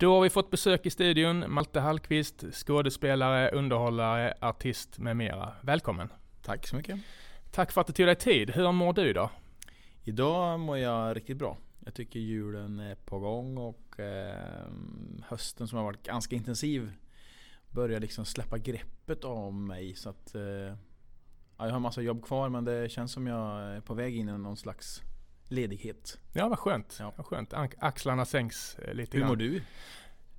Då har vi fått besök i studion, Malte Hallqvist, skådespelare, underhållare, artist med mera. Välkommen! Tack så mycket. Tack för att du tog dig tid. Hur mår du idag? Idag mår jag riktigt bra. Jag tycker julen är på gång och eh, hösten som har varit ganska intensiv börjar liksom släppa greppet av mig. Så att, eh, ja, jag har massa jobb kvar men det känns som jag är på väg in i någon slags ledighet. Ja, vad skönt. Ja. Vad skönt. Axlarna sänks eh, lite Hur grann. mår du?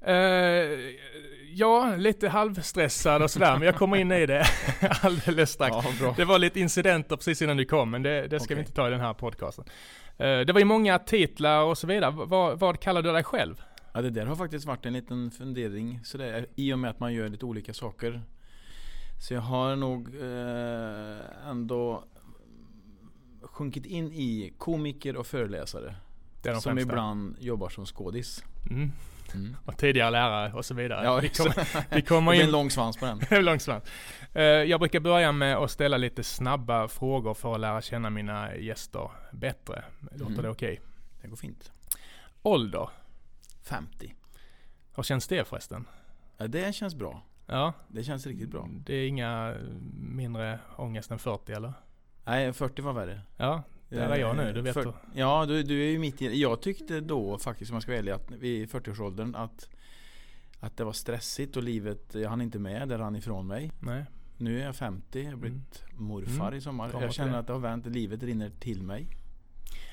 Uh, ja, lite halvstressad och sådär, men jag kommer in i det alldeles strax. Ja, det var lite incidenter precis innan du kom, men det, det ska okay. vi inte ta i den här podcasten. Uh, det var ju många titlar och så vidare. Vad, vad kallar du dig själv? Ja, det där har faktiskt varit en liten fundering sådär, i och med att man gör lite olika saker. Så jag har nog eh, ändå sjunkit in i komiker och föreläsare. som främsta. ibland jobbar som skådis. Mm. Mm. Och tidigare lärare och så vidare. Ja, vi, kommer, vi kommer in... Det är en lång svans på den. en lång svans. Uh, jag brukar börja med att ställa lite snabba frågor för att lära känna mina gäster bättre. Låter mm. det okej? Okay? Det går fint. Ålder? 50. Hur känns det förresten? Ja, det känns bra. Ja. Det känns riktigt bra. Det är inga mindre ångest än 40 eller? Nej, 40 var värre. Ja, där är jag nu, du vet För, Ja, du, du är ju mitt i Jag tyckte då faktiskt, om jag ska ärlig, att vid 40-årsåldern att Att det var stressigt och livet, jag hann inte med, det rann ifrån mig. Nej. Nu är jag 50, jag har blivit mm. morfar mm. i sommar. jag känner det. att det har vänt, livet rinner till mig.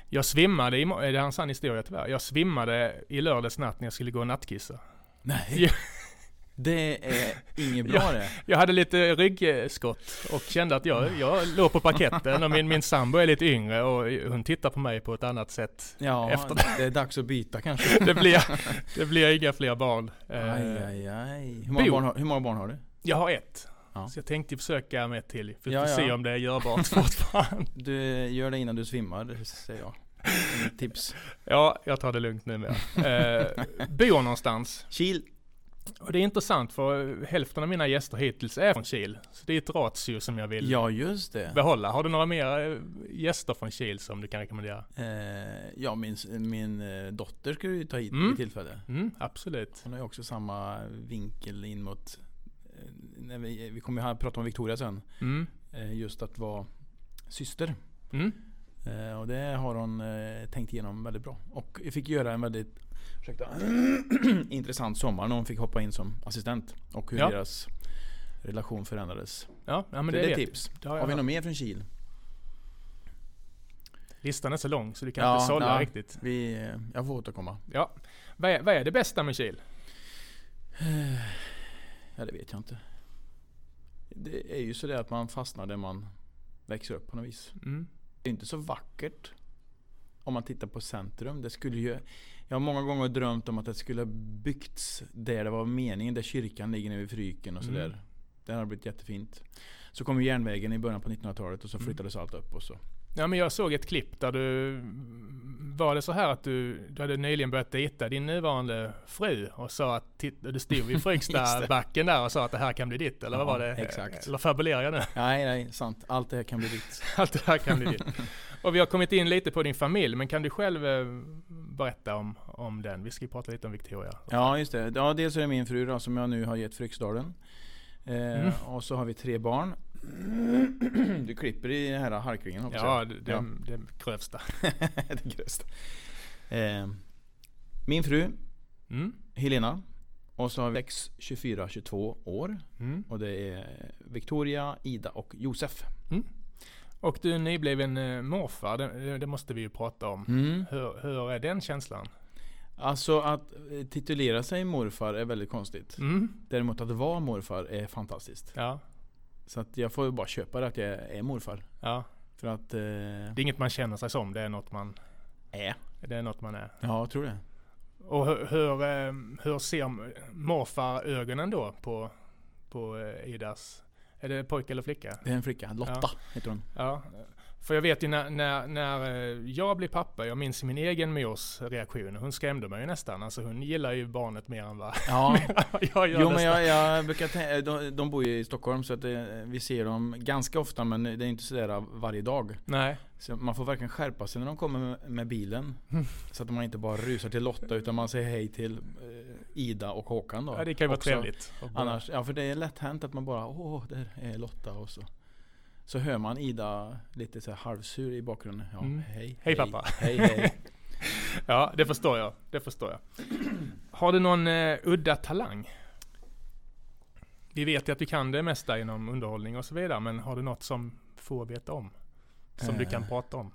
Jag svimmade, i, det är en sann historia tyvärr. Jag svimmade i lördags natt när jag skulle gå och nattkissa. Nej. Det är inget bra det. Jag hade lite ryggskott och kände att jag, jag låg på parketten och min, min sambo är lite yngre och hon tittar på mig på ett annat sätt. Ja, efter det. är dags att byta kanske. det, blir, det blir inga fler barn. Aj, eh, aj, aj. Hur många, barn har, hur många barn har du? Jag har ett. Ja. Så jag tänkte försöka med ett till. För att ja, se om det är görbart fortfarande. Du, gör det innan du svimmar, säger jag. Tips. Ja, jag tar det lugnt nu med. Eh, bor någonstans? Kil. Och det är intressant för hälften av mina gäster hittills är från Kil. Så det är ett ratio som jag vill ja, just det. behålla. Har du några mer eh, gäster från Kil som du kan rekommendera? Eh, ja, min, min eh, dotter ska du ta hit mm. vid tillfälle. Mm, absolut. Hon har ju också samma vinkel in mot eh, vi, vi kommer ju prata om Victoria sen. Mm. just att vara syster. Mm. Och det har hon tänkt igenom väldigt bra. Och fick göra en väldigt ursäkta, intressant sommar när hon fick hoppa in som assistent. Och hur ja. deras relation förändrades. Ja, ja men det, det är tips. Det har, har vi något mer från Kil? Listan är så lång så du kan ja, inte sålla ja, riktigt. Vi, jag får återkomma. Ja. Vad är, vad är det bästa med Kil? Ja, det vet jag inte. Det är ju så det att man fastnar där man växer upp på något vis. Mm. Det är inte så vackert. Om man tittar på centrum. Det skulle ju jag har många gånger drömt om att det skulle ha byggts där det var meningen, där kyrkan ligger nere vid Fryken och sådär. Mm. Det har blivit jättefint. Så kom järnvägen i början på 1900-talet och så mm. flyttades mm. allt upp och så. Ja men jag såg ett klipp där du Var det så här att du, du hade nyligen börjat dejta din nuvarande fru och sa att du stod vid Frykstabacken där och sa att det här kan bli ditt eller ja, vad var det? Exakt. Eller fabulerar jag nu? Nej nej, sant. Allt det här kan bli ditt. Allt det här kan bli ditt. Och vi har kommit in lite på din familj, men kan du själv eh, berätta om, om den? Vi ska ju prata lite om Victoria. Ja, just det. Ja, dels är det min fru då, som jag nu har gett Fryksdalen. Eh, mm. Och så har vi tre barn. Du klipper i den här harklingen också. Ja, det, det, ja. det grövsta. det grövsta. Eh, min fru, mm. Helena. Och så har vi 6, 24, 22 år. Mm. Och det är Victoria, Ida och Josef. Mm. Och du är nybliven eh, morfar, det, det, måste vi ju prata om. Mm. Hur, hur är den känslan? Alltså att eh, titulera sig morfar är väldigt konstigt. Mm. Däremot att vara morfar är fantastiskt. Ja. Så att jag får ju bara köpa det att jag är morfar. Ja. För att... Eh, det är inget man känner sig som, det är något man... Är. Det är något man är. Ja, jag tror det. Och hur, hur, eh, hur ser morfar ögonen då på, på Idas är det pojke eller flicka? Det är en flicka. Lotta ja. heter hon. Ja. För jag vet ju när, när, när eh, jag blev pappa, jag minns min egen mors reaktion. Hon skrämde mig ju nästan. Alltså hon gillar ju barnet mer än vad ja. jag gör. Jo men jag, jag brukar tänka, de, de bor ju i Stockholm så att det, vi ser dem ganska ofta men det är inte sådär varje dag. Nej. Så man får verkligen skärpa sig när de kommer med, med bilen. Så att man inte bara rusar till Lotta utan man säger hej till eh, Ida och Håkan då. Ja, det kan ju vara trevligt. Annars, ja för det är lätt hänt att man bara åh, där är Lotta och så. Så hör man Ida lite så här halvsur i bakgrunden. Ja, Mm. hej, Hej, pappa. Hej hej. Ja, det förstår jag. Det förstår jag. Har du någon eh, udda talang? Vi vet ju att du kan det mesta inom underhållning och så vidare, men har du något som få vet om? Som du kan Eh. prata om?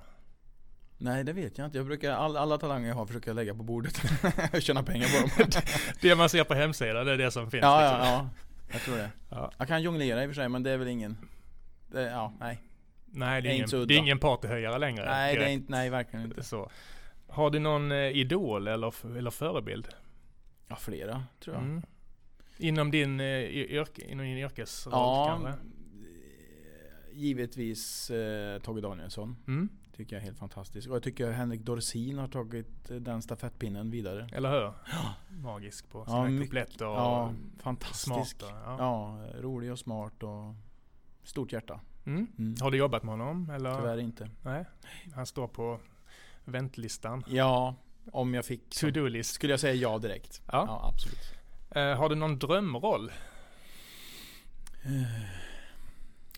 Nej det vet jag inte. Jag brukar, all, alla talanger jag har försöker jag lägga på bordet. och tjäna pengar på dem. Det man ser på hemsidan, det är det som finns. ja, liksom. ja, ja. Jag tror det. Ja. Jag kan jonglera i och för sig men det är väl ingen... Det, ja, nej. Nej, det är ingen, det är ingen partyhöjare längre. Nej, det är direkt. inte, nej verkligen inte. så. Har du någon eh, idol eller, eller förebild? Ja, flera tror jag. Mm. Inom din, eh, yrke, inom din yrkesroll Ja, kanske? givetvis eh, Tage Danielsson. Mm. Tycker jag är helt fantastisk. Och jag tycker Henrik Dorsin har tagit eh, den stafettpinnen vidare. Eller hur? Magisk på sina Ja, och Ja, fantastisk. smarta. Ja. Ja, rolig och smart och stort hjärta. Mm. Mm. Har du jobbat med honom? Eller? Tyvärr inte. Nej. Han står på väntlistan. Ja, om jag fick To-do-list. skulle jag säga ja direkt. Ja. Ja, absolut. Eh, har du någon drömroll? Eh,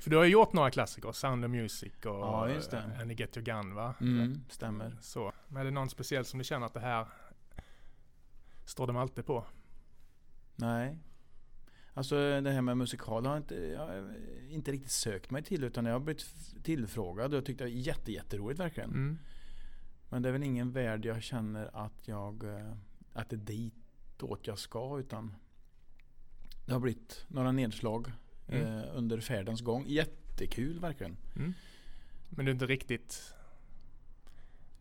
För du har ju gjort några klassiker, Sound of Music och Ja, eh, And You Get Your Gun va? Mm, stämmer. Så. Men är det någon speciell som du känner att det här står de alltid på? Nej. Alltså det här med musikal har jag inte, jag har inte riktigt sökt mig till utan jag har blivit tillfrågad och jag tyckte det var jätte, jätteroligt verkligen. Mm. Men det är väl ingen värld jag känner att jag eh, att det är ditåt jag ska utan det har blivit några nedslag Mm. eh, under färdens gång. Jättekul verkligen. Mm. Men det är inte riktigt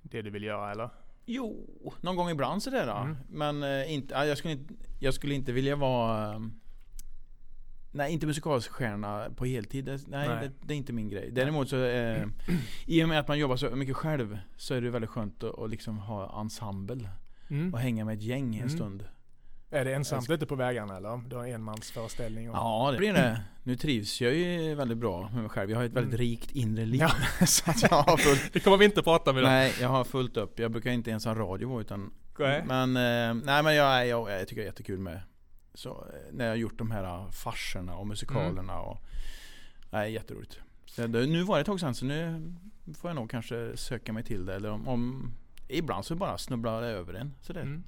det du vill göra eller? Jo, någon gång ibland sådär. Mm. Men eh, inte, ja, jag, skulle inte, jag skulle inte vilja vara... Nej, inte musikalstjärna på heltid. Nej, Nej. Det, det är inte min grej. Däremot så... Eh, I och med att man jobbar så mycket själv så är det väldigt skönt att, att liksom ha ensemble. Mm. Och hänga med ett gäng en Mm. stund. Är det ensamt ute på vägarna eller? Du har enmansföreställning? Och... Ja, det blir det. Nu trivs jag ju väldigt bra med mig själv. Jag har ett väldigt Mm. rikt inre liv. Ja. så att jag har fullt, Det kommer vi inte prata med. nej, jag har fullt upp. Jag brukar inte ens ha radio utan Nej. Men, eh, nej men jag, jag, jag tycker det är jättekul med så, eh, när jag gjort de här eh, farserna och musikalerna och Nej jätteroligt. Så det, nu var det ett tag sedan så nu får jag nog kanske söka mig till det eller om, om Ibland så bara snubblar det över en sådär. Mm.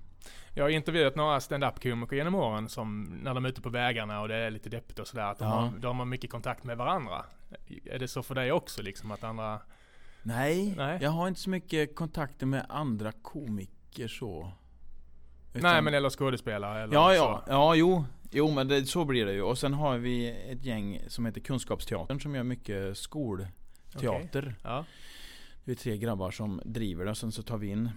Jag har intervjuat några stand-up-komiker genom åren som när de är ute på vägarna och det är lite deppigt och sådär, att de, Ja. har, de har mycket kontakt med varandra. Är det så för dig också liksom att andra... Nej, Nej. jag har inte så mycket kontakter med andra komiker så. Nej men eller skådespelare eller Ja, ja, så. ja, jo. Jo, men det, så blir det ju. Och sen har vi ett gäng som heter Kunskapsteatern som gör mycket skolteater. Ja. Vi är tre grabbar som driver det och sen så tar vi in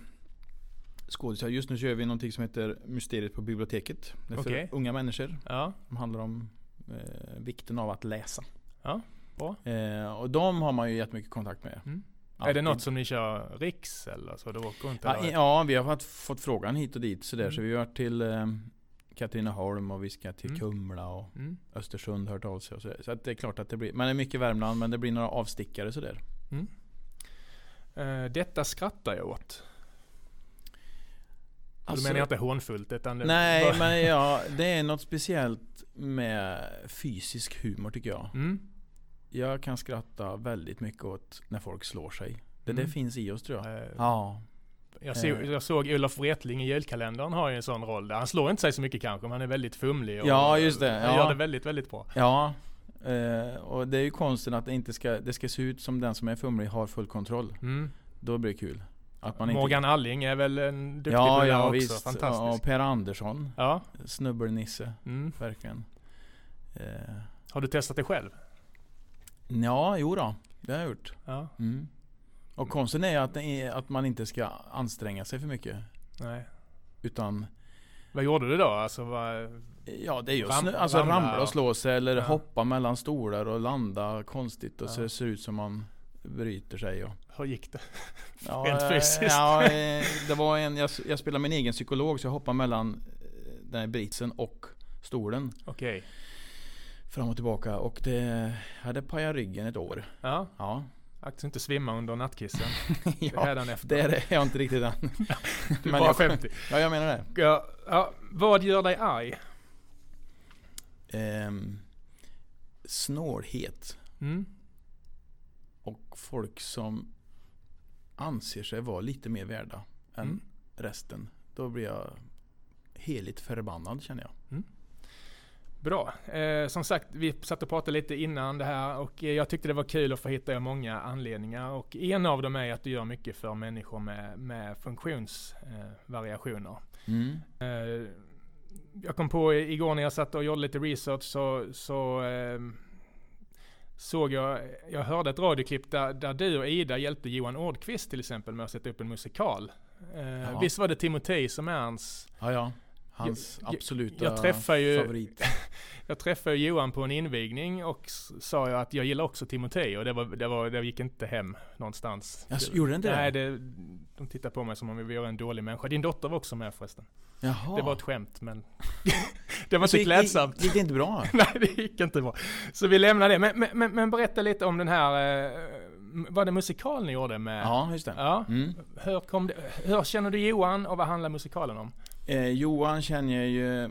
skådisar. Just nu kör vi någonting som heter Mysteriet på biblioteket. Det är för unga människor. Ja. Som handlar om eh, vikten av att läsa. Ja, bra. Eh, och de har man ju jättemycket kontakt med. Mm. Är det något som ni kör riks eller så? Du åker runt Ja, ja, vi har fått, fått frågan hit och dit sådär. Mm. Så vi har varit till eh, Katrineholm och vi ska till Mm. Kumla och Mm. Östersund hört av sig och. Så att det är klart att det blir, men det är mycket Värmland men det blir några avstickare sådär. Mm. Eh, detta skrattar jag åt. Alltså- då menar inte hånfullt utan det Nej bara- men ja, det är något speciellt med fysisk humor tycker jag. Mm. Jag kan skratta väldigt mycket åt när folk slår sig. Det, Mm. det finns i oss tror jag. Eh, Ja. Jag, såg, Eh. jag såg Olof Wretling i julkalendern har ju en sån roll där. Han slår inte sig så mycket kanske men han är väldigt fumlig och Ja, just det. han Ja. gör det väldigt, väldigt bra. Ja. Eh, och det är ju konsten att det inte ska, det ska se ut som den som är fumlig har full kontroll. Mm. Då blir det kul. Att man inte... Morgan Alling är väl en duktig ja, ja också. visst. Ja, Fantastisk. och Per Andersson. Ja. Snubbelnisse. Mm. Verkligen. Eh, Har du testat det själv? Ja, jo då. Det har jag gjort. Ja. Mm. Och konsten är att, är att man inte ska anstränga sig för mycket. Nej. Utan Vad gjorde du då? Alltså, vad... Ja det är ju att Ram- alltså ramla ramla och slå sig eller Ja. hoppa mellan stolar och landa konstigt och Ja. så det ser ut som man bryter sig. Och, Hur gick det? ja, Rent fysiskt. Ja, det var en, jag, jag spelar min egen psykolog så jag hoppar mellan eh, den här britsen och stolen. Okej. Fram och tillbaka och det hade pajat ryggen ett år. Ja. Ja. Att inte svimma under nattkissen. ja, Hädanefter. det är jag inte riktigt än. Du är bara jag- 50. Ja, jag menar det. Ja, ja, vad gör dig arg? Ehm, snålhet Mm. och folk som anser sig vara lite mer värda än Mm. resten. Då blir jag heligt förbannad känner jag. Bra. Eh, som sagt, vi satt och pratade lite innan det här och eh, jag tyckte det var kul att få hitta många anledningar. Och en av dem är att du gör mycket för människor med, med funktionsvariationer. Mm. Eh, jag kom på igår när jag satt och gjorde lite research så, så eh, såg jag, jag hörde ett radioklipp där, där du och Ida hjälpte Johan Ordqvist till exempel med att sätta upp en musikal. Eh, Ja. Visst var det Timotej som är hans Ja, ja. Hans Jag- jag- absoluta jag träffar ju- favorit. Jag träffade Johan på en invigning och sa jag att jag gillar också Timotej och det, var, det, var, det gick inte hem någonstans. Alltså, gjorde det inte Nej, det? de tittade på mig som om vi var en dålig människa. Din dotter var också med förresten. Jaha. Det var ett skämt men det var inte klädsamt. Gick, gick det inte bra? Nej, det gick inte bra. Så vi lämnar det. Men, men, men, men berätta lite om den här, eh, var det musikal ni gjorde med? Ja, just det. Ja. Mm. Hur, kom det, hur känner du Johan och vad handlar musikalen om? Eh, Johan känner jag ju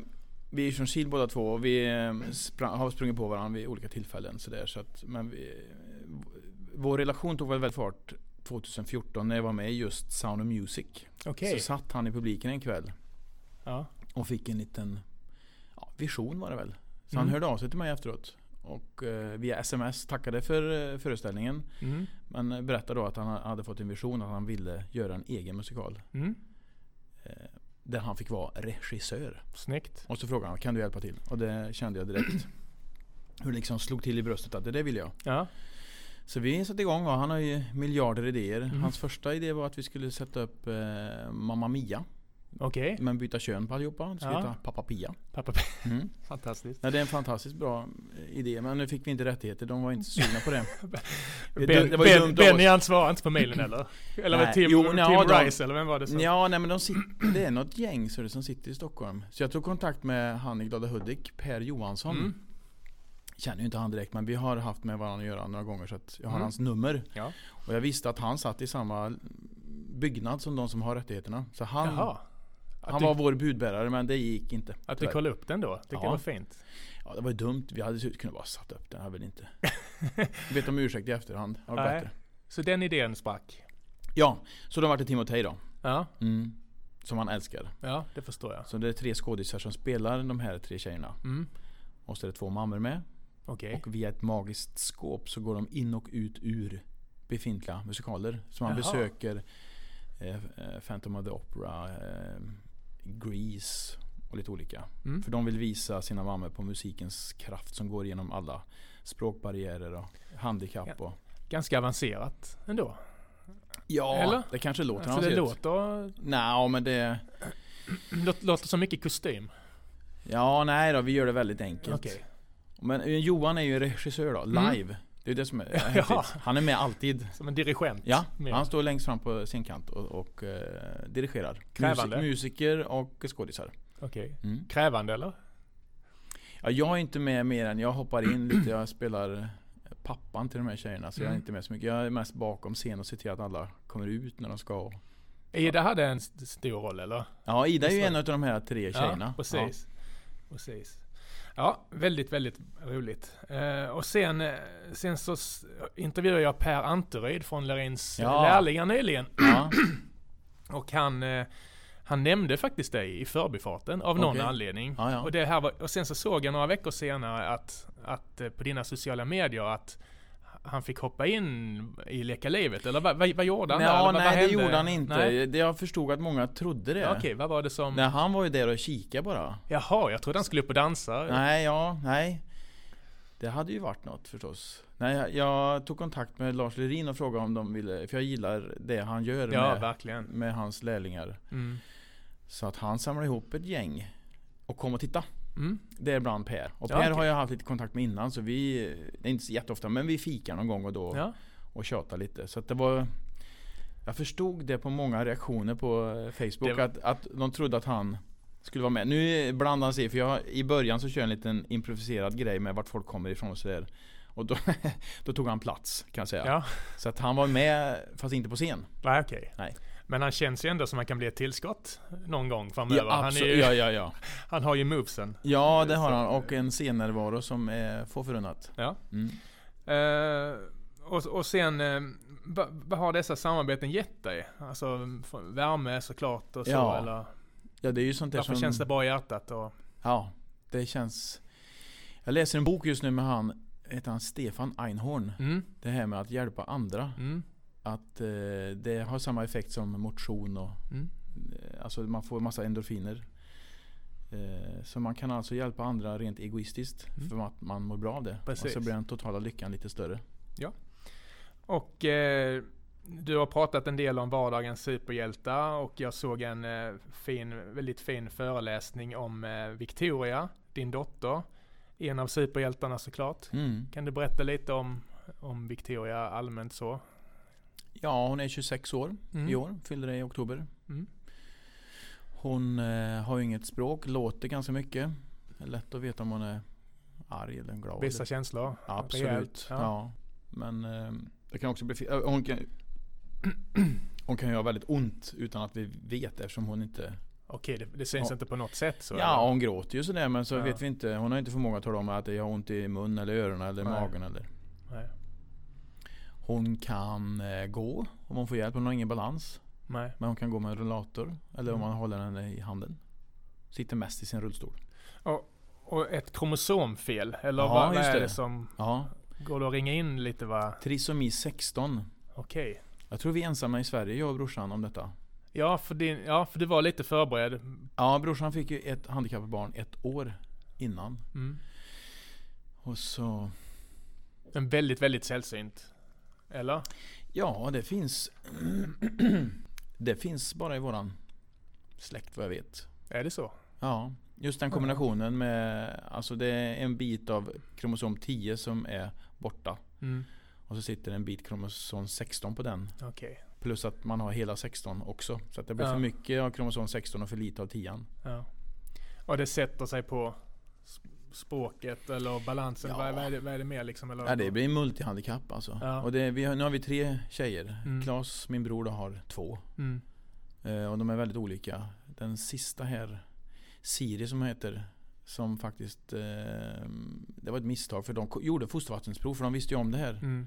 Vi är från Kil båda två och vi eh, sprang, har sprungit på varandra vid olika tillfällen så där, så att, men vi, Vår relation tog väl väldigt fart 2014 när jag var med i just Sound of Music. Okej. Så satt han i publiken en kväll Ja. och fick en liten ja, vision var det väl. Så Mm. han hörde av sig till mig efteråt. Och eh, via sms tackade för eh, föreställningen. Mm. Men berättade då att han hade fått en vision att han ville göra en egen musikal. Mm. Eh, där han fick vara regissör. Snyggt. Och så frågade han, kan du hjälpa till? Och det kände jag direkt. Hur det liksom slog till i bröstet att det där vill jag. Ja. Så vi satte igång och han har ju miljarder idéer. Mm. Hans första idé var att vi skulle sätta upp eh, Mamma Mia. Okej. Men byta kön på allihopa. Det skulle Ja. heta Pappa Pia. Pappa, Mm. fantastiskt. Nej, det är en fantastiskt bra eh, idé men nu fick vi inte rättigheter. De var inte sugna på det. Det- Ben, det var ju ben, dumt av Benny han inte på mailen eller? Eller var det Nej. Tim, Jo, Tim nja, de- Rice eller vem var det som? Ja, nej men de sitter, det är något gäng så det, som sitter i Stockholm. Så jag tog kontakt med han i Glada Hudik, Per Johansson. Mm. Känner ju inte han direkt men vi har haft med varandra att göra några gånger så att jag har Mm. hans nummer. Ja. Och jag visste att han satt i samma byggnad som de som har rättigheterna. Så han, Jaha. Han var vår budbärare men det gick inte. att du kollade upp den då? Tycker Ja. jag var fint. Ja det var ju dumt. Vi hade kunnat bara satt upp den. Jag vill inte. Vet om ursäkt i efterhand. Det var Nej. bättre. Så den idén sprack? Ja, så då var det Timotej då. Ja, Mm. Som han älskar. ja det förstår jag. Så det är tre skådisar som spelar de här tre tjejerna. Mm. Och så är det två mammor med. Okej. Och via ett magiskt skåp så går de in och ut ur befintliga musikaler. Så man Jaha. besöker eh, Phantom of the Opera, eh, Grease och lite olika. Mm. För de vill visa sina mammor på musikens kraft som går igenom alla språkbarriärer och handikapp. Ja. Och, Ganska avancerat ändå. ja, Eller? det kanske låter Alltså det avancerat. låter, Nej, men det... låter, låter som mycket kostym. Ja, nej då, vi gör det väldigt enkelt. Okej. Men eh, Johan är ju regissör då, Mm. Det är det som är Ja. Han är med alltid. Som en dirigent. Ja, han står längst fram på scenkant och, och eh, dirigerar. Krävande. Musik, musiker och skådisar. Okej. Mm. Krävande eller? Ja, jag är inte med mer än jag hoppar in lite. Jag spelar pappan till de här tjejerna. Så jag är Mm. inte med så mycket. Jag är mest bakom scen och ser till att alla kommer ut när de ska. Ida hade en st- stor roll eller? Ja, Ida är ju en av de här tre tjejerna. Ja, precis. precis. Ja, väldigt, väldigt roligt. Eh, och sen, eh, sen så intervjuade jag Per Anteryd från Lerins Ja. lärlingar nyligen. Ja. Och han, eh, han nämnde faktiskt dig i förbifarten av någon Okej. anledning. Ja, ja. Och, det här var, och sen så såg jag några veckor senare att, att eh, på dina sociala medier att han fick hoppa in i Leka Livet, eller vad, vad, vad gjorde han där? Eller Ja, vad, vad nej det gjorde han inte. Nej. Det, jag förstod att många trodde det. Ja, Okej, vad var det som... Nej, han var ju där och kikade bara. Jaha, jag trodde han skulle upp och dansa. Nej, ja, nej. Det hade ju varit något förstås. Nej, jag, jag tog kontakt med Lars Lerin och frågade om de ville, för jag gillar det han gör Ja, med, verkligen. med hans lärlingar. Mm. Så att han samlade ihop ett gäng och kom och titta. Mm. Det är bland Per. Och Ja, Per okej. har jag haft lite kontakt med innan så vi, det är inte så jätteofta, men vi fikar någon gång och då Ja. och tjatar lite. Så det var Jag förstod det på många reaktioner på eh, Facebook Det- att, att de trodde att han skulle vara med. Nu blandar han sig för jag, i början så kör jag en liten improviserad grej med vart folk kommer ifrån och sådär. Och då, då tog han plats kan jag säga. Ja, Så att han var med fast inte på scen. nej okej. Nej. Men han känns ju ändå som han kan bli ett tillskott någon gång framöver. Ja, han, ju, ja, ja, ja. han har ju movesen. Ja, det har han. Och en scennärvaro som är få förunnat. Ja. Mm. Eh, och, och sen, eh, vad har dessa samarbeten gett dig? Alltså värme såklart och så Ja, eller? Ja, det är ju sånt där Varför som... känns det bra i hjärtat? Och, Ja, det känns... Jag läser en bok just nu med han, heter han Stefan Einhorn. mm, Det här med att hjälpa andra. mm, Att eh, det har samma effekt som motion och mm. eh, Alltså man får massa endorfiner. Eh, så man kan alltså hjälpa andra rent egoistiskt. Mm. För att man mår bra av det. Och Precis. så blir den totala lyckan lite större. Och eh, du har pratat en del om vardagens superhjältar och jag såg en eh, fin, väldigt fin föreläsning om eh, Victoria, din dotter. En av superhjältarna såklart. Mm. Kan du berätta lite om, om Victoria allmänt så? Ja, hon är 26 år Mm. i år. Fyllde det i oktober. Mm. Hon eh, har ju inget språk, låter ganska mycket. Det är lätt att veta om hon är arg eller glad. Vissa känslor? Absolut. Rejält, Ja. ja. Men eh, det kan också bli eh, Hon kan, hon kan ju ha väldigt ont utan att vi vet eftersom hon inte... Okej, det, det syns Ja. inte på något sätt så? Ja, eller? hon gråter ju sådär men så Ja. vet vi inte. Hon har inte förmåga att tala om att jag har ont i mun eller öronen eller Nej. magen eller... Nej. Hon kan eh, gå om hon får hjälp. Hon har ingen balans. Nej. Men hon kan gå med en rullator. Eller om Mm. man håller henne i handen. Sitter mest i sin rullstol. Och ett kromosomfel? Eller Ja, vad, är det. det. som... Ja. Går det att ringa in lite vad... Trisomi 16. Okej. Jag tror vi är ensamma i Sverige, jag och brorsan, om detta. Ja, för din, ja, för du var lite förberedd. Ja, brorsan fick ju ett handikappat barn ett år innan. Mm. Och så... Men väldigt, väldigt sällsynt. Eller? Ja, det finns... det finns bara i våran släkt vad jag vet. Är det så? Ja, just den kombinationen med... Alltså det är en bit av kromosom 10 som är borta. Mm. Och så sitter en bit kromosom 16 på den. Okej. Plus att man har hela 16 också. Så att det blir Ja. för mycket av kromosom 16 och för lite av 10. Ja. Och det sätter sig på språket eller balansen? Ja. Vad, vad, är det, vad är det mer liksom? Eller? Ja, det blir multihandikapp alltså. Ja. Och det, vi har, nu har vi tre tjejer. Mm. Klas, min bror, då, har två. Mm. Eh, och de är väldigt olika. Den sista här, Siri som heter, som faktiskt, eh, det var ett misstag för de gjorde fostervattensprov för de visste ju om det här. Mm.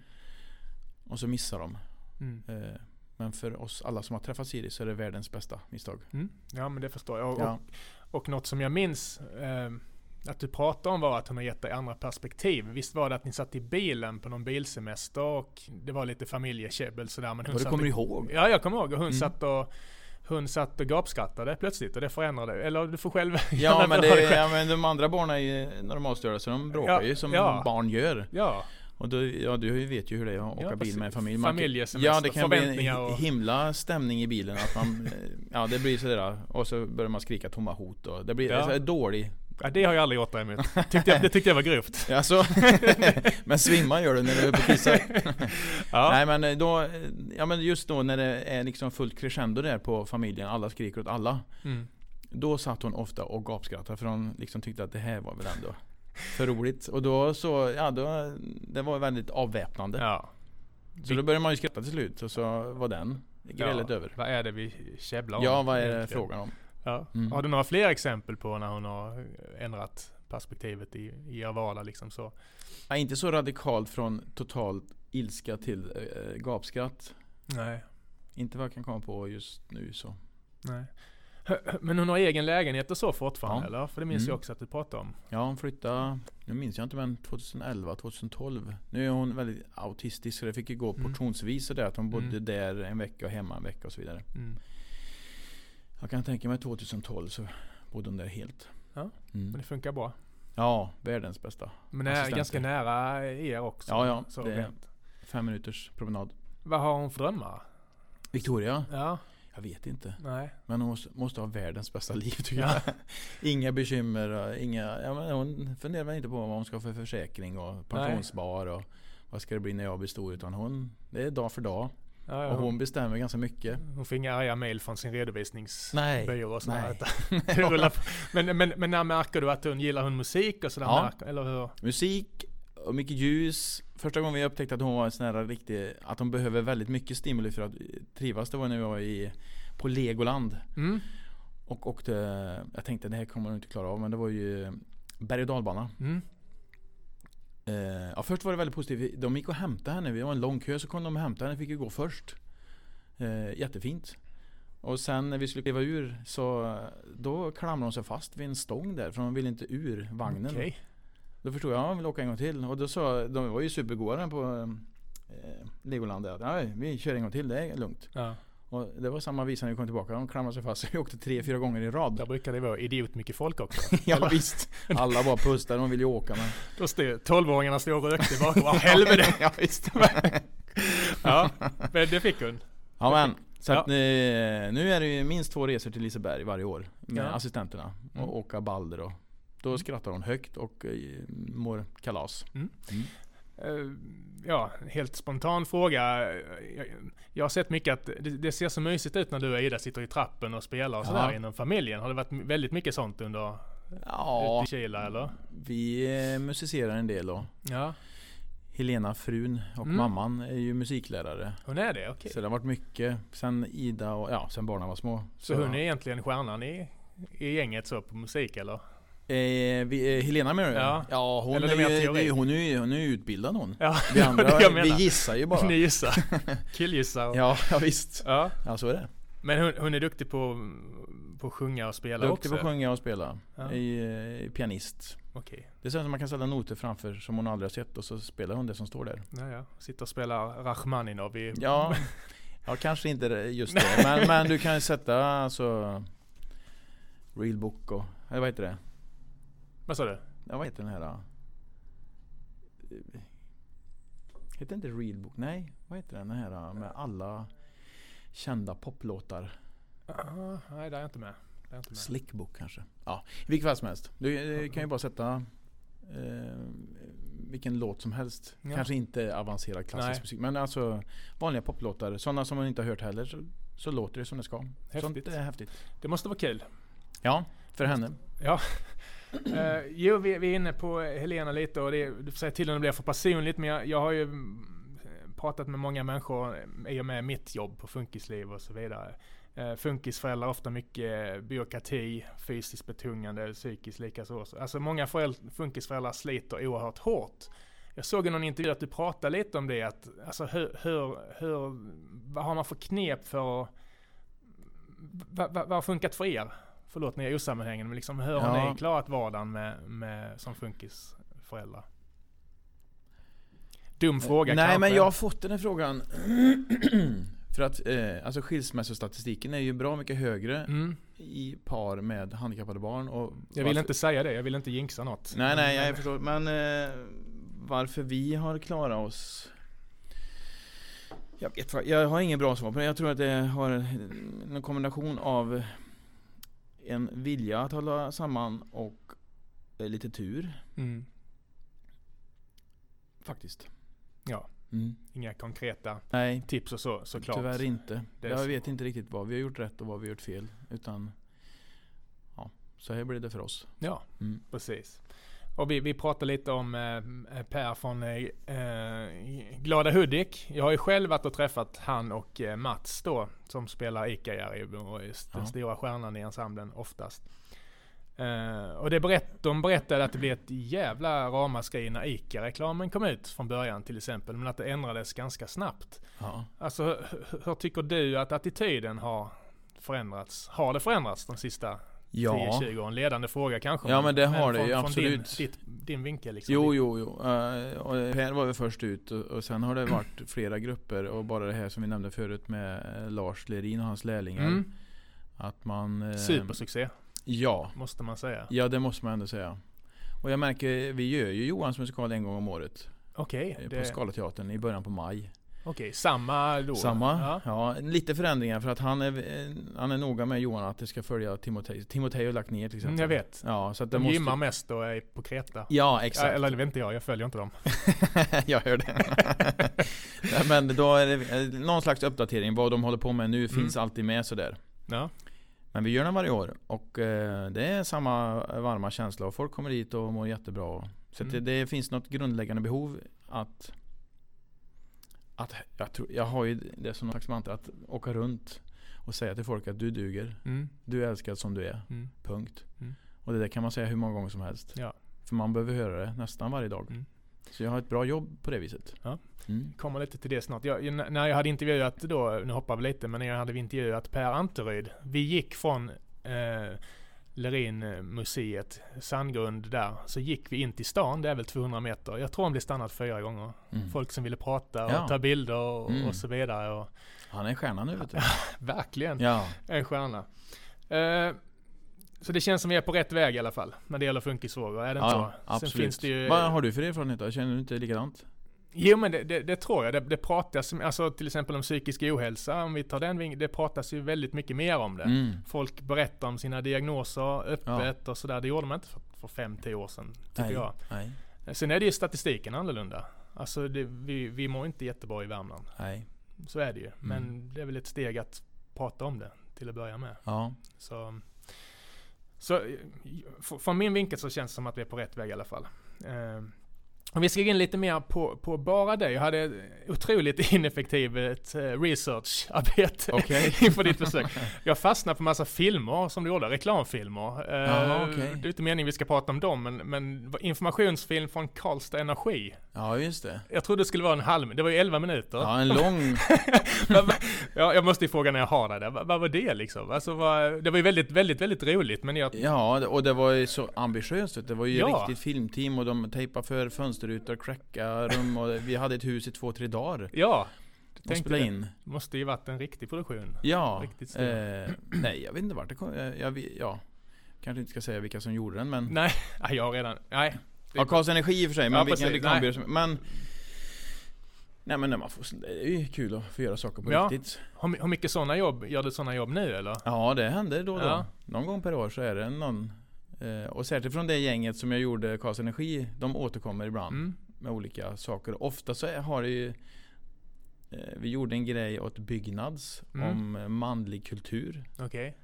Och så missade de. Mm. Eh, men för oss alla som har träffat Siri så är det världens bästa misstag. Mm. Ja, men det förstår jag. Och, Ja. och, och något som jag minns eh, att du pratade om var att hon har gett dig andra perspektiv. Visst var det att ni satt i bilen på någon bilsemester och det var lite familjekäbbel sådär. Men hon Vad du kommer och- ihåg? Ja, jag kommer ihåg. Och hon Mm. satt och hon satt och gapskrattade plötsligt och det förändrade. Eller du får själv Ja men, det, själv. ja men de andra barnen är ju normalstörda så de bråkar Ja, ju som ja. barn gör. Ja, Och då, ja, du vet ju hur det är att åka Ja, bil med en familj. Man Familjesemester, Ja, det kan bli en och- himla stämning i bilen. Att man, ja, det blir sådär. Och så börjar man skrika tomma hot. Och det blir Ja. så här dålig. Ja, det har jag aldrig gjort däremot. Tyckte jag, det tyckte jag var grovt. Alltså, men svimma gör du när du är på kissa. Ja. Nej men eh, då, eh, ja men just då när det är liksom fullt crescendo där på familjen. Alla skriker åt alla. Mm. Då satt hon ofta och gapskrattade för hon liksom tyckte att det här var väl ändå för roligt. Och då så, ja då, det var väldigt avväpnande. Ja. Så då började man ju skratta till slut och så var den grälet ja. över. Vad är det vi käbblar om? Ja, vad är det frågan om? Ja. Mm. Har du några fler exempel på när hon har ändrat perspektivet i, i vardag liksom så? Ja, inte så radikalt från totalt ilska till äh, gapskratt. Nej. Inte vad jag kan komma på just nu så. Nej. Men hon har egen lägenhet och så fortfarande Ja. eller? För det minns Mm. jag också att du pratade om. Ja, hon flyttade, nu minns jag inte men 2011, 2012. Nu är hon väldigt autistisk så det fick ju gå Mm. portionsvis så där att hon bodde Mm. där en vecka och hemma en vecka och så vidare. Mm. Jag kan tänka mig 2012 så bodde hon där helt. Ja, Mm. Men det funkar bra. Ja, världens bästa. Men det är ganska nära er också. Ja, ja, Så det är-. Fem minuters promenad. Vad har hon för drömmar? Victoria? Ja, Jag vet inte. nej. Men hon måste, måste ha världens bästa liv tycker Ja. jag. Inga bekymmer, inga, ja, men hon funderar väl inte på vad hon ska ha för försäkring och pensionsspar och vad ska det bli när jag blir stor. Utan hon, det är dag för dag. Ja, ja, Och hon, bestämmer ganska mycket. hon får inga arga mail från sin redovisningsbyrå och sådär. nej. men, men, men när märker du att hon gillar hon musik och sådär? Ja. Märker, eller hur? Musik och mycket ljus. Första gången vi upptäckte att hon var en sån här riktig, att hon behöver väldigt mycket stimuli för att trivas, det var när vi var i, på Legoland. Mm. Och åkte, jag tänkte det här kommer hon inte klara av, men det var ju berg och dalbana. Mm. Eh, ja, först var det väldigt positivt. De gick och hämtade henne. Vi var en lång kö så kom de och hämtade henne. Fick ju gå först. Eh, jättefint. Och sen när vi skulle kliva ur så då klamrade hon sig fast vid en stång där för hon ville inte ur vagnen. Okej. Då förstod jag att hon vill åka en gång till. Och då sa de var ju supergoda på eh, Legoland där. Vi kör en gång till, det är lugnt. Ja. Och det var samma visa när vi kom tillbaka. De klamrade sig fast. Vi åkte tre, fyra gånger i rad. Där brukar det vara idiot mycket folk också. ja Eller? visst. Alla bara pustade. De ville ju åka men. Då stod 12-åringarna stod och rökte bakom. Vad helvete! ja visst. Ja, men det fick hon. Ja men. Så Ja. att, eh, nu är det ju minst två resor till Liseberg varje år med Ja. assistenterna. Och Mm. åka Balder och då skrattar hon högt och eh, mår kalas. Mm. Mm. Ja, helt spontan fråga. Jag, jag har sett mycket att det, det ser så mysigt ut när du och Ida sitter i trappen och spelar och Ja. sådär inom familjen. Har det varit väldigt mycket sånt under Ja, ute i Kila eller? vi eh, musicerar en del då. Ja, Helena, frun och Mm. mamman är ju musiklärare. hon är det? Okej. Så det har varit mycket sen Ida och ja, sen barnen var små. Så hon är egentligen stjärnan i, i gänget så på musik eller? Eh, vi, eh, Helena menar du? Ja. ja hon, Eller är ju, teori. hon, är, hon är utbildad hon. Ja, Vi andra, vi gissar ju bara. Ni gissar. Killgissar. Ja. Ja, ja visst. ja. Ja så är det. Men hon, hon är duktig på, på att sjunga och spela Duktig också? på att sjunga och spela. Ja. Är, eh, pianist. Okej. Det är så att man kan ställa noter framför som hon aldrig har sett och så spelar hon det som står där. Ja, ja. Sitter och spelar Rachmaninov i... Ja, ja kanske inte just det. Men, men du kan ju sätta alltså Real Book och, eller vad heter det? Vad sa du? Ja, vad heter den här? då? Heter inte Real Book? Nej, vad heter den, här då? med alla kända poplåtar? Ah, nej, det är jag inte med. Det är jag inte med. Slickbook kanske? Ja, i vilket fall som helst. Du eh, kan ju bara sätta eh, vilken låt som helst. Ja. Kanske inte avancerad klassisk Nej. musik. Men alltså vanliga poplåtar. Sådana som man inte har hört heller. Så, så låter det som det ska. Häftigt. Sånt är häftigt. Det måste vara kul. Ja, för henne. Ja. Uh, jo, vi, vi är inne på Helena lite och det, du får säga till om det blir för personligt men jag, jag har ju eh, pratat med många människor eh, i och med mitt jobb på funkisliv och så vidare. Uh, funkisföräldrar har ofta mycket byråkrati, fysiskt betungande, psykiskt likaså. Alltså många föräldrar, funkisföräldrar sliter oerhört hårt. Jag såg i någon intervju att du pratade lite om det, att alltså hur, hur, hur vad har man för knep för att vad, vad, vad har funkat för er? Förlåt när jag är osammanhängande, men liksom hur har Ja. ni klarat vardagen med, med, som funkisföräldrar? Dum fråga Nej kanske. men jag har fått den här frågan. för att eh, alltså skilsmässostatistiken är ju bra mycket högre Mm, i par med handikappade barn. Och jag vill inte säga det, jag vill inte jinxa något. Nej nej jag förstår. Men eh, varför vi har klarat oss jag, vet, jag har ingen bra svar på det. Jag tror att det har en kombination av en vilja att hålla samman och eh, lite tur. Mm, Faktiskt. Ja. Mm. inga konkreta Nej, tips och så såklart. tyvärr inte. Jag vet inte riktigt vad vi har gjort rätt och vad vi har gjort fel. Utan ja, så här blir det för oss. Ja, Mm. precis. Och vi, vi pratade lite om eh, Per från eh, eh, Glada Hudik. Jag har ju själv varit och träffat han och eh, Mats då, som spelar Ica-Jerry och är den stora stjärnan i ensemblen oftast. Eh, och det berätt, de berättade att det blev ett jävla ramaskri när Ica-reklamen kom ut från början till exempel, men att det ändrades ganska snabbt. Ja. Alltså hur, hur tycker du att attityden har förändrats? Har det förändrats de sista Ja. 10-20 år? En ledande fråga kanske. Ja, men det har det från, ju, från absolut. Din, ditt, din vinkel liksom. Jo, jo, jo. Uh, och Per var väl först ut och, och sen har det varit flera grupper och bara det här som vi nämnde förut med eh, Lars Lerin och hans lärlingar. Mm. Att man... eh, Supersuccé, Ja. måste man säga. Ja, det måste man ändå säga. Och jag märker, vi gör ju Johans musikal en gång om året. Okej, eh, På det- Scalateatern i början på maj. Okej, samma då? Samma. Ja. Ja. lite förändringar för att han är, eh, han är noga med Johan att det ska följa Timotej. Timotej har lagt ner till exempel. Mm, jag vet. Ja, så att det De måste... gymmar mest och är på Kreta. Ja, exakt. Ja, eller det vet inte jag, jag följer inte dem. jag hör det. Nej, Men då är det eh, någon slags uppdatering. Vad de håller på med nu finns alltid med sådär. Ja. Men vi gör den varje år och eh, det är samma varma känsla och folk kommer dit och mår jättebra. Så Mm. det, det finns något grundläggande behov att att jag, tror, jag har ju det som någon slags mantra att åka runt och säga till folk att du duger. Mm. Du är älskad som du är. Mm. Punkt. Mm. Och det där kan man säga hur många gånger som helst. Ja. För man behöver höra det nästan varje dag. Mm. Så jag har ett bra jobb på det viset. Ja. Mm. Kommer lite till det snart. Jag, när jag hade intervjuat då, nu hoppar vi lite, men när jag hade intervjuat Per Anteryd. Vi gick från eh, Lerin-museet, Sandgrund där, så gick vi in till stan, det är väl 200 meter. Jag tror han blev stannad fyra gånger. Mm. Folk som ville prata och Ja. ta bilder och, Mm. och så vidare. Och, Han är en stjärna nu vet du. verkligen Ja. en stjärna. Eh, så det känns som vi är på rätt väg i alla fall, när det gäller funkisfrågor. Är det inte ja, så? absolut. Sen finns det ju... Vad har du för erfarenhet då? Känner du inte likadant? Jo men det, det, det tror jag. Det, det pratas, alltså till exempel om psykisk ohälsa, om vi tar den det pratas ju väldigt mycket mer om det. Mm. Folk berättar om sina diagnoser öppet och sådär. Det gjorde man inte för, för fem, tio år sedan, tycker Nej. jag. Nej. Sen är det ju statistiken annorlunda. Alltså det, vi, vi mår inte jättebra i Värmland. Nej. Så är det ju. Men Mm. det är väl ett steg att prata om det till att börja med. Ja. Så, så från min vinkel så känns det som att vi är på rätt väg i alla fall. Eh, om vi ska gå in lite mer på, på bara det. Jag hade otroligt ineffektivt eh, researcharbete Okej. inför ditt besök. Jag fastnade på massa filmer som du gjorde, reklamfilmer. Eh, Jaha, okej. Det är inte meningen vi ska prata om dem, men, men informationsfilm från Karlstad Energi. Ja just det. Jag trodde det skulle vara en halv, det var ju 11 minuter. Ja en lång. Ja, jag måste ju fråga när jag har det där. Vad, vad var det liksom? Alltså, vad, det var ju väldigt, väldigt, väldigt roligt, men jag... Ja och det var ju så ambitiöst. Det var ju Ja. riktigt filmteam och de tejpade för fönsterrutor, cracka rum och vi hade ett hus i två, tre dagar. Ja, Och spela det. in. måste ju varit en riktig produktion. Ja. Riktigt stor. Eh, nej jag vet inte vart det kom. Jag, jag, vet- ja. Kanske inte ska säga vilka som gjorde den men. Nej, jag har redan... Nej. Ja Karls Energi i och för sig, men Ja, vilken reklambyrå som... Men... Nej men när man får, det är ju kul att få göra saker på Ja. riktigt. Hur mycket sådana jobb, gör du sådana jobb nu eller? Ja det händer då och då. Ja. Någon gång per år så är det någon. Eh, och särskilt från det gänget som jag gjorde Karls Energi, de återkommer ibland Mm. med olika saker. Ofta så har det ju eh, Vi gjorde en grej åt Byggnads Mm. om eh, manlig kultur. Okej.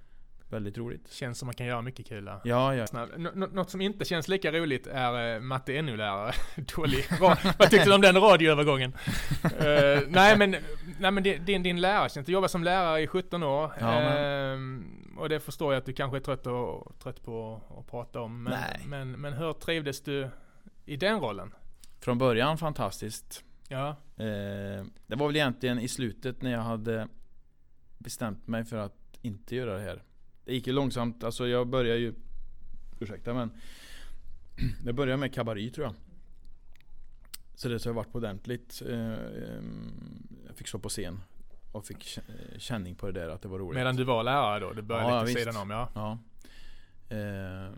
Väldigt roligt. Känns som man kan göra mycket kul där. Ja, ja. Nå- Något som inte känns lika roligt är uh, matte NO-lärare. Dålig Vad tyckte du om den radioövergången? Eh, nej men, nej, men din, din, lärartjänst, du jobbar som lärare i 17 år. Ja, Ehm, och det förstår jag att du kanske är trött, och, trött på att prata om. Men, Nej. men, men hur trivdes du i den rollen? Från början fantastiskt. Ja, Eh, det var väl egentligen i slutet när jag hade bestämt mig för att inte göra det här. Det gick ju långsamt, alltså jag började ju Ursäkta men Jag började med kabaré tror jag. Så det har varit på ordentligt. Eh, ehm, jag fick stå på scen och fick känning på det där att det var roligt. medan du var lärare då? Du började Ja, lite sidan om ja. Ja. Eh,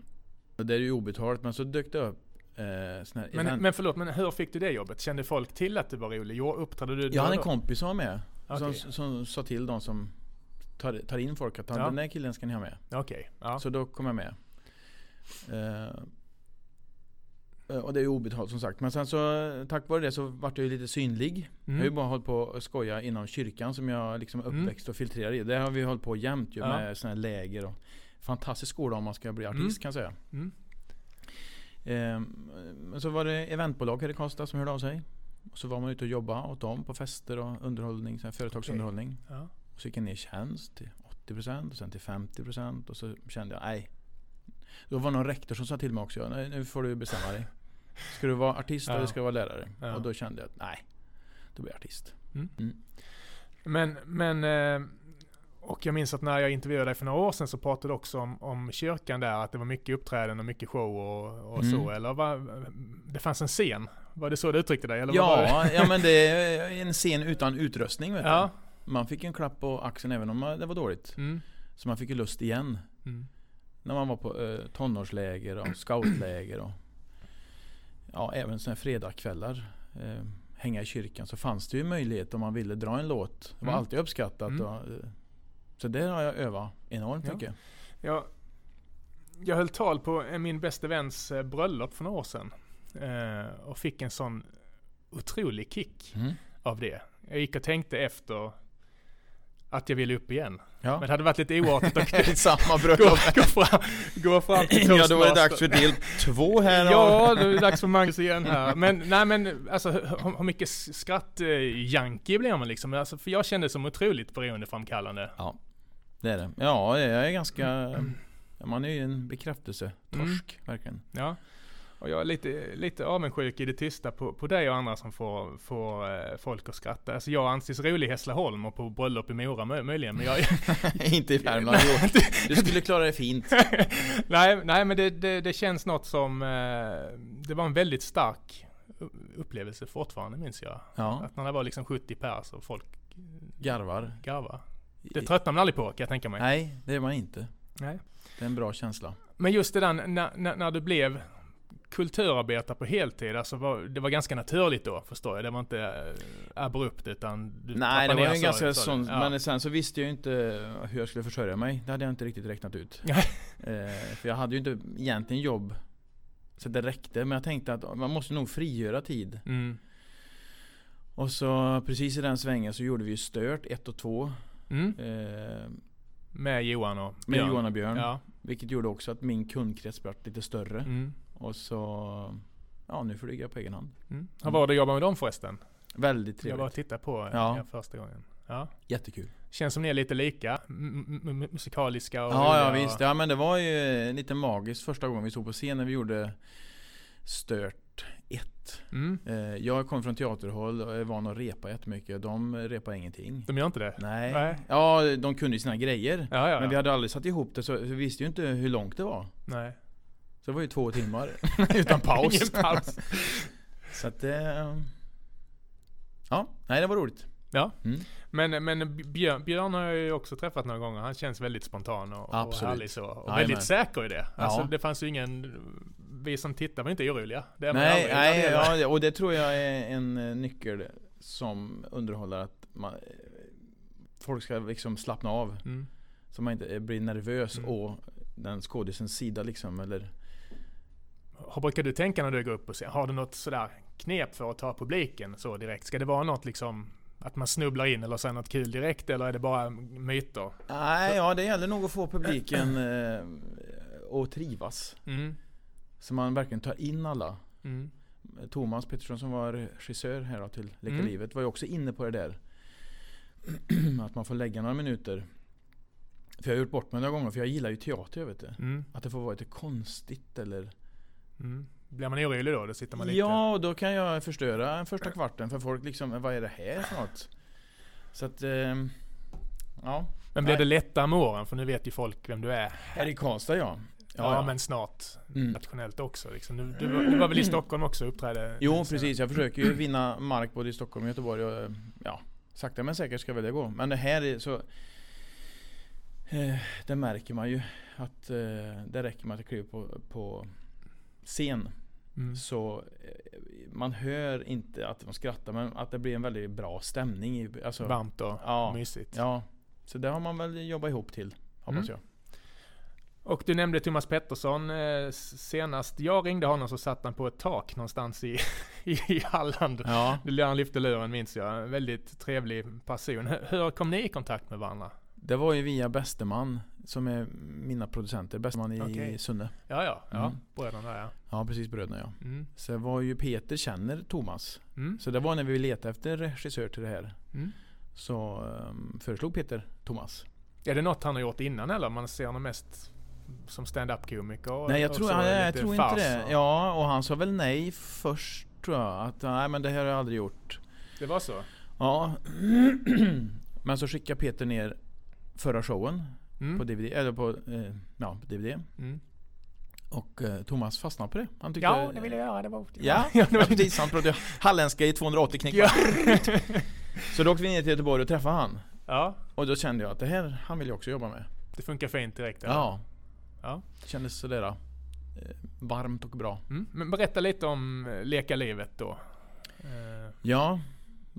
och det är ju obetalt men så dök det upp eh, här Men, men förlåt, men hur fick du det jobbet? Kände folk till att du var rolig? Jo, uppträdde du Jag hade en kompis som var med. Okej. Som, som sa till de som tar, tar in folk att Ja. den där killen ska ni ha med. Okej, ja. Så då kom jag med. Eh, och det är ju obetalt som sagt. Men sen så tack vare det så vart jag ju lite synlig. Jag har ju Mm. bara hållit på att skoja inom kyrkan som jag liksom Mm. uppväxt och filtrerar i. Där har vi hållit på jämt ju Ja. med såna här läger och Fantastisk skola om man ska bli artist Mm. kan jag säga. Mm. Eh, men så var det eventbolag här i Karlstad som hörde av sig. Och så var man ute och jobbade åt dem på fester och underhållning, så företagsunderhållning. Ja. Och så gick jag ner i tjänst till 80% och sen till 50% och så kände jag nej. Då var det någon rektor som sa till mig också, nej, nu får du bestämma dig. Ska du vara artist Ja. eller ska du vara lärare? Ja. Och då kände jag att nej, då blir jag artist. Men, men eh, och jag minns att när jag intervjuade dig för några år sedan så pratade du också om, om kyrkan där, att det var mycket uppträden och mycket show och, och Mm. så. Eller vad, det fanns en scen? Var det så du uttryckte dig? Eller var? Ja, ja, men det är en scen utan utrustning vet Ja. du. Man fick en klapp på axeln även om det var dåligt. Mm. Så man fick ju lust igen. Mm. När man var på eh, tonårsläger och scoutläger och ja, även sådana här fredagskvällar. Eh, hänga i kyrkan så fanns det ju möjlighet om man ville dra en låt. Det var Mm. alltid uppskattat. Mm. Och, eh, så det har jag övat enormt Ja. mycket. Jag, jag höll tal på eh, min bästa väns eh, bröllop för några år sedan. Eh, och fick en sån otrolig kick Mm. av det. Jag gick och tänkte efter att jag ville upp igen. Ja. Men det hade varit lite oartigt att Samma gå, bröllop. gå, fram, gå fram till Ja, då var det toastmaster. dags för del två här. Ja, då är det dags för Magnus igen här. Men nej men alltså hur, hur mycket skratt-junkie blir man liksom? Alltså, för jag kände det som otroligt beroendeframkallande. Det är det. Ja, jag är ganska... ja, Man är ju en bekräftelsetorsk, verkligen. Ja. Och jag är lite, lite avundsjuk i det tysta på, på dig och andra som får, får eh, folk att skratta. Alltså jag anses rolig i Hässleholm och på bröllop i Mora mö- möjligen. Men jag, Inte i Värmland. Jo, du skulle klara det fint. nej, nej men det, det, det känns något som, eh, det var en väldigt stark upplevelse fortfarande minns jag. Ja, Att när det var liksom 70 pers och folk garvar. garvar. Det tröttnar man aldrig på kan jag tänka mig. Nej, det är man inte. Nej. Det är en bra känsla. Men just det där när, när, när du blev kulturarbetare på heltid, alltså var, det var ganska naturligt då förstår jag. Det var inte äh, abrupt utan du Nej, det var en ganska sån, Ja. men sen så visste jag ju inte hur jag skulle försörja mig. Det hade jag inte riktigt räknat ut. Eh, för jag hade ju inte egentligen jobb så det räckte. Men jag tänkte att man måste nog frigöra tid. Mm. Och så precis i den svängen så gjorde vi ju Stört 1 och 2. Mm. Eh, Med Johan och med Björn. Johan och Björn. Ja. Vilket gjorde också att min kundkrets blev lite större. Mm. Och så, ja nu flyger jag på egen hand. Mm. Hur var det att jobba med dem förresten? Väldigt Jag trevligt. var och tittade på Ja. er första gången. Ja. Jättekul. Känns som ni är lite lika musikaliska och Ja, ja visst. Ja men det var ju lite magiskt första gången vi stod på scen när vi gjorde Stört 1. Mm. Eh, Jag kom från teaterhåll och är van att repa jättemycket. De repar ingenting. De gör inte det? Nej. Nej. Ja, de kunde sina grejer. Ja, ja, Men vi hade aldrig satt ihop det så vi visste ju inte hur långt det var. Nej. Så det var ju två timmar utan paus. Ingen paus. så att det... Ja, nej det var roligt. Ja. Mm. Men, men Björn, Björn har jag ju också träffat några gånger. Han känns väldigt spontan och, och härlig så. Och Jajamän. väldigt säker i det. Alltså Ja. det fanns ju ingen... Vi som tittar var inte oroliga. Det Nej, nej ja, och det tror jag är en eh, nyckel som underhåller att man, eh, folk ska liksom slappna av. Mm. Så man inte eh, blir nervös Mm. å den skådisens sida liksom. Eller, Hur brukar du tänka när du går upp och ser? Har du något sådär knep för att ta publiken så direkt? Ska det vara något liksom att man snubblar in eller säger något kul direkt eller är det bara myter? nej, ja det gäller nog att få publiken eh, att trivas. Mm. Så man verkligen tar in alla. Mm. Thomas Pettersson som var regissör här då till Leka Mm. livet var ju också inne på det där. att man får lägga några minuter. För jag har gjort bort mig några gånger för jag gillar ju teater vet du. Mm. Att det får vara lite konstigt eller Mm. Blir man orolig då? Då sitter man lite... Ja, då kan jag förstöra den första kvarten för folk liksom, vad är det här för något? Så att, ehm, ja. Men blir det lättare med åren? För nu vet ju folk vem du är. Här i Karlstad ja. Ja, men snart Mm. nationellt också. Liksom. Du, du, var- du var väl i Stockholm också och uppträdde? Jo precis, jag försöker ju vinna mark både i Stockholm och Göteborg och ja, sakta men säkert ska väl det gå. Men det här är så eh, Det märker man ju att eh, det räcker med att jag kliver på, på scen Mm. så eh, man hör inte att de skrattar men att det blir en väldigt bra stämning. Alltså, Varmt och Ja. mysigt. Ja, så det har man väl jobbat ihop till, hoppas Mm. jag. Och du nämnde Thomas Pettersson eh, senast jag ringde honom så satt han på ett tak någonstans i, i Halland. Ja, Han lyfte luren minns jag. En väldigt trevlig person. Hur, hur kom ni i kontakt med varandra? Det var ju via Bästeman som är mina producenter. Bästeman i Okej. Sunne. Ja, ja. ja. Mm. Bröderna där ja. Ja, precis bröderna ja. Mm. Så det var ju Peter känner Thomas. Mm. Så det var när vi letade efter regissör till det här. Mm. Så um, föreslog Peter Thomas. Är det något han har gjort innan eller? Man ser honom mest som stand-up komiker? och- nej jag tror, nej, jag tror inte det. och- Ja, och han sa väl nej först tror jag. Att nej men det här har jag aldrig gjort. Det var så? Ja. men så skickade Peter ner förra showen Mm. på DVD. Eller på, eh, ja, på DVD. Mm. Och eh, Thomas fastnade på det. Han tyckte, Ja, det vill jag göra. Det var... Ja, det ja var- precis. Han pratade halländska i 280 knick. Ja. Så då åkte vi ner till Göteborg och träffade han. ja, Och då kände jag att det här, han vill jag också jobba med. det funkar fint direkt. eller? Ja. Ja. Det kändes sådär eh, varmt och bra. Mm. Men berätta lite om eh, Leka livet då. Eh, Ja,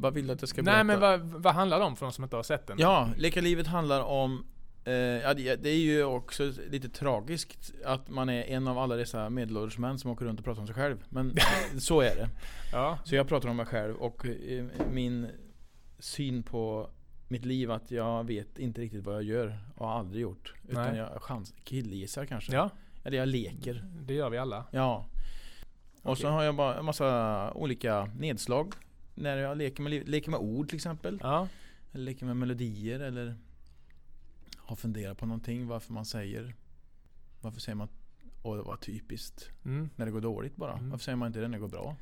vad vill du att jag ska berätta? nej men vad, vad handlar det om för de som inte har sett den? Ja, Leka livet handlar om eh, ja, det, är ju också lite tragiskt att man är en av alla dessa medelålders män som åker runt och pratar om sig själv. Men så är det. Ja. Så jag pratar om mig själv och eh, min syn på mitt liv att jag vet inte riktigt vad jag gör och har aldrig gjort. Utan Nej. jag chans, killgissar kanske. Ja, Eller jag leker. det gör vi alla. Ja. Och så Okej. har jag bara en massa olika nedslag. När jag leker med, leker med ord till exempel. Ja, Eller leker med melodier eller har funderat på någonting. Varför man säger Varför säger man Åh det var typiskt. mm. När det går dåligt bara. Mm. Varför säger man inte det när det går bra?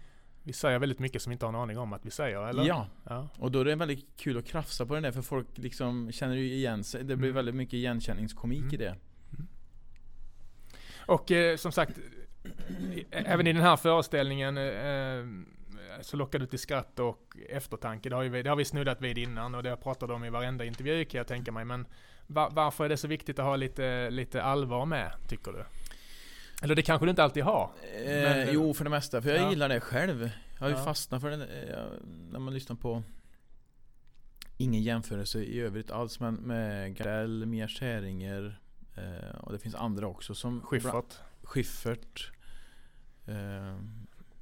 Vi säger väldigt mycket som vi inte har en aning om att vi säger, eller? Ja. ja. Och då är det väldigt kul att krafsa på den där för folk liksom känner ju igen sig. Det blir Mm. väldigt mycket igenkänningskomik Mm. i det. Och eh, som sagt, även i den här föreställningen eh, så lockar du till skratt och eftertanke. Det har, ju, vi- det har vi snuddat vid innan och det har pratat om i varenda intervju kan jag tänka mig. Men va, varför är det så viktigt att ha lite, lite allvar med, tycker du? Eller det kanske du inte alltid har? Eh, jo, för det mesta. För jag Ja. gillar det själv. Jag har ju Ja. fastnat för det eh, när man lyssnar på Ingen jämförelse i övrigt alls men med Gardell, Mia Skäringer eh, och det finns andra också som Schyffert? Schyffert eh,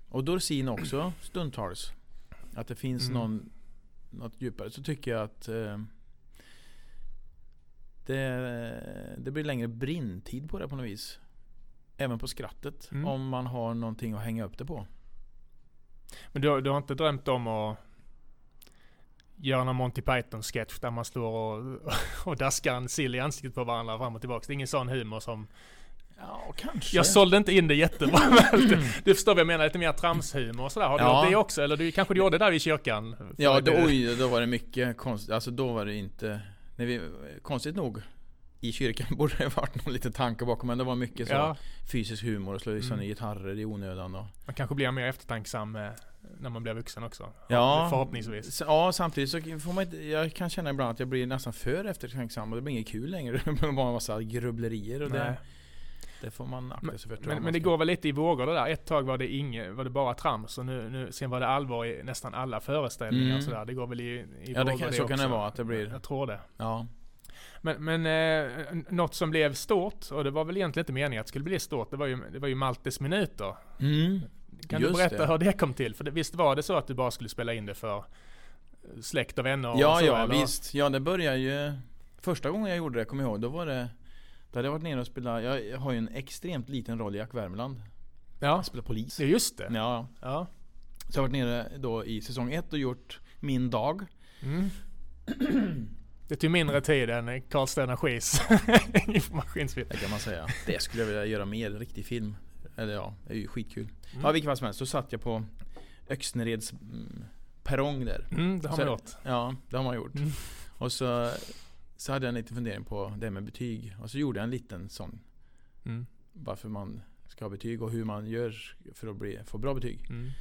och Dorsin också stundtals. Att det finns Mm. någon något djupare så tycker jag att eh, det, det blir längre brintid på det på något vis. Även på skrattet. Mm. Om man har någonting att hänga upp det på. Men du, har- du har inte drömt om att göra någon Monty Python-sketch där man står och, och daskar en sill i ansiktet på varandra fram och tillbaka? Det är ingen sån humor som... Ja, kanske. Jag sålde inte in det jättebra. men du- förstår vad jag menar, lite mer tramshumor och sådär. Har du Ja. gjort det också? Eller du kanske du gjorde det där i kyrkan? Ja, då, oj, då var det mycket konstigt. Alltså då var det inte... När vi, konstigt nog i kyrkan borde det varit någon liten tanke bakom men det var mycket så Ja, fysisk humor och slå sönder Mm. gitarrer i onödan och man kanske blir mer eftertänksam eh, när man blir vuxen också. Ja, Förhoppningsvis. Ja, samtidigt så får man inte, jag kan känna ibland att jag blir nästan för eftertänksam och det blir inget kul längre. Det blir bara en massa grubblerier och Nej. det får man akta sig för. Men, man men det går väl lite i vågor det där. Ett tag var det, inge, var det bara trams och nu, nu, sen var det allvar i nästan alla föreställningar. Mm. och Sådär. Det går väl i, i Ja, det vågor kan- så kan det också. vara, att det blir- Jag tror det. Ja. Men, men eh, något som blev stort, och det var väl egentligen inte meningen att det skulle bli stort, det var ju, det var ju Maltes minuter. Mm. Kan Just du berätta det. hur det kom till? För det, visst var det så att du bara skulle spela in det för släkt och vänner? och Ja, så, ja eller? visst. Ja, det började ju... Första gången jag gjorde det, kommer jag ihåg, då var det... Då hade jag varit nere och spelat, jag har ju en extremt liten roll i Jack Värmland. Ja, Jag spelar polis. är just det. Ja, Ja. så jag har varit nere då i säsong ett och gjort Min dag. Mm. Det tog mindre tid än Carl Sten Energis informationsfilm. Det kan man säga. Det skulle jag vilja göra mer, riktig film. Eller ja, det är ju skitkul. Mm. Ja, vilket fall som helst. Så satt jag på Öxnereds mm, perrong där. Mm, det har man Så- gjort. Ja, det har man gjort. Mm. Och så, så hade jag en liten fundering på det med betyg. Och så gjorde jag en liten sån. Mm. Varför man ska ha betyg och hur man gör för att bli, få bra betyg. Mm.